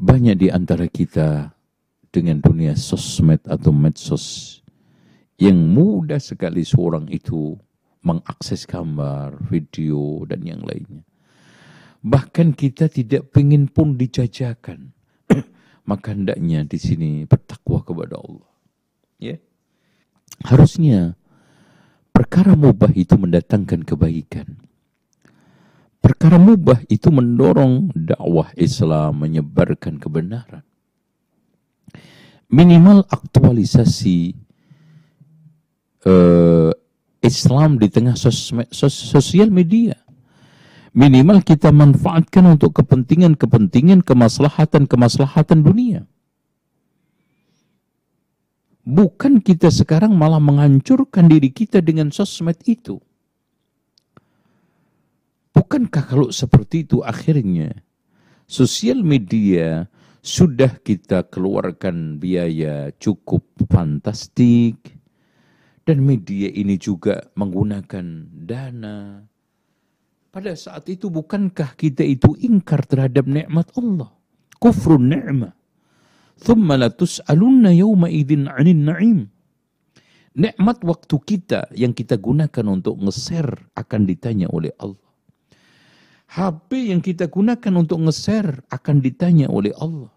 banyak di antara kita dengan dunia sosmed atau medsos yang mudah sekali seorang itu mengakses gambar, video, dan yang lainnya. Bahkan kita tidak ingin pun dijajakan. Maka hendaknya di sini bertakwa kepada Allah. Ya. Harusnya perkara mubah itu mendatangkan kebaikan. Perkara mubah itu mendorong dakwah Islam menyebarkan kebenaran. Minimal aktualisasi uh, Islam di tengah sosial media. Minimal kita manfaatkan untuk kepentingan-kepentingan kemaslahatan-kemaslahatan dunia. Bukan kita sekarang malah menghancurkan diri kita dengan sosmed itu. Bukankah kalau seperti itu akhirnya sosial media sudah kita keluarkan biaya cukup fantastik, dan media ini juga menggunakan dana. Pada saat itu bukankah kita itu ingkar terhadap nikmat Allah? Kufrun ni'mah. Thumma la tus'alunna yawma 'anil na'im. Nikmat waktu kita yang kita gunakan untuk nge-share akan ditanya oleh Allah. HP yang kita gunakan untuk nge-share akan ditanya oleh Allah.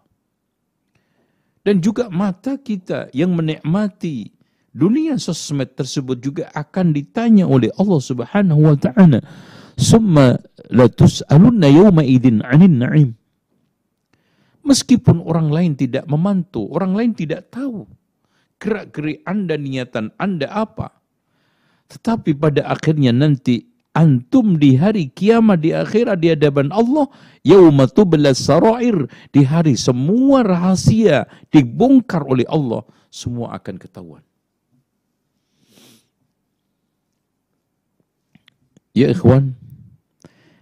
Dan juga mata kita yang menikmati dunia sosmed tersebut juga akan ditanya oleh Allah Subhanahu wa taala. Summa la tus'alunna yawma idin 'anil na'im. Meskipun orang lain tidak memantau, orang lain tidak tahu gerak-gerik Anda, niatan Anda apa. Tetapi pada akhirnya nanti antum di hari kiamat di akhirat di hadapan Allah yauma tublas sarair di hari semua rahasia dibongkar oleh Allah semua akan ketahuan Ya ikhwan,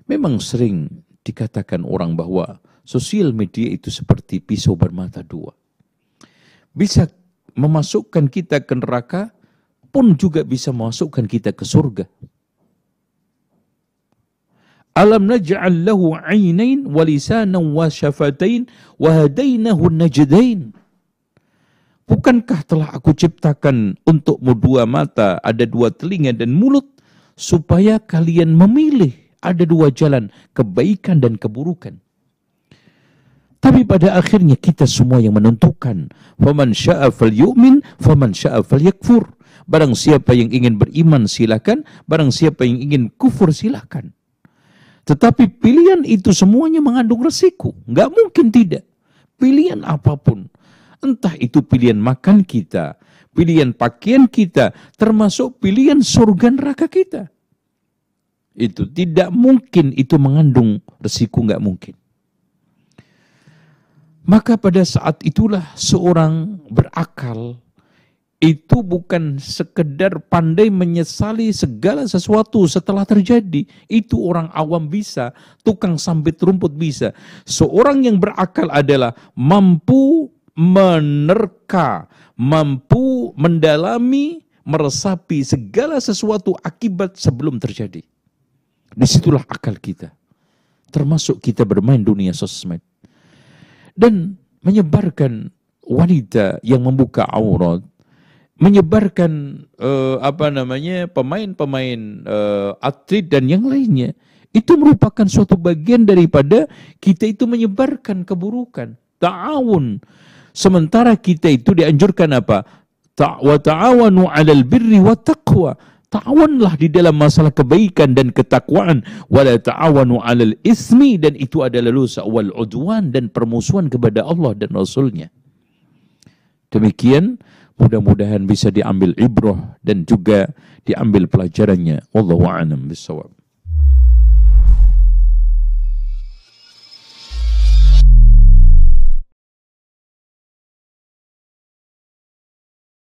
memang sering dikatakan orang bahwa sosial media itu seperti pisau bermata dua. Bisa memasukkan kita ke neraka, pun juga bisa memasukkan kita ke surga. Alam naj'al lahu 'ainain wa lisanan wa syafatain wa hadainahu najdain. Bukankah telah aku ciptakan untukmu dua mata, ada dua telinga dan mulut supaya kalian memilih ada dua jalan, kebaikan dan keburukan. Tapi pada akhirnya kita semua yang menentukan. Faman sya'a falyu'min, faman sya'a falyakfur. Barang siapa yang ingin beriman silakan, barang siapa yang ingin kufur silakan. Tetapi pilihan itu semuanya mengandung resiko. Nggak mungkin tidak. Pilihan apa pun. Entah itu pilihan makan kita, pilihan pakaian kita, termasuk pilihan surga neraka kita. Itu tidak mungkin itu mengandung resiko nggak mungkin. Maka pada saat itulah seorang berakal itu bukan sekedar pandai menyesali segala sesuatu setelah terjadi. Itu orang awam bisa, tukang sambit rumput bisa. Seorang yang berakal adalah mampu menerka, mampu mendalami, meresapi segala sesuatu akibat sebelum terjadi. Di situlah akal kita. Termasuk kita bermain dunia sosmed. Dan menyebarkan wanita yang membuka aurat, menyebarkan uh, apa namanya pemain-pemain uh, atlet dan yang lainnya itu merupakan suatu bagian daripada kita itu menyebarkan keburukan ta'awun Sementara kita itu dianjurkan apa? Wa ta'awanu 'alal birri wa taqwa. Ta'awanlah di dalam masalah kebaikan dan ketakwaan. Wala ta'awanu 'alal ismi dan itu adalah dosa wal udwan dan permusuhan kepada Allah dan Rasulnya. Demikian mudah-mudahan bisa diambil ibrah dan juga diambil pelajarannya. Wallahu a'lam bishawab.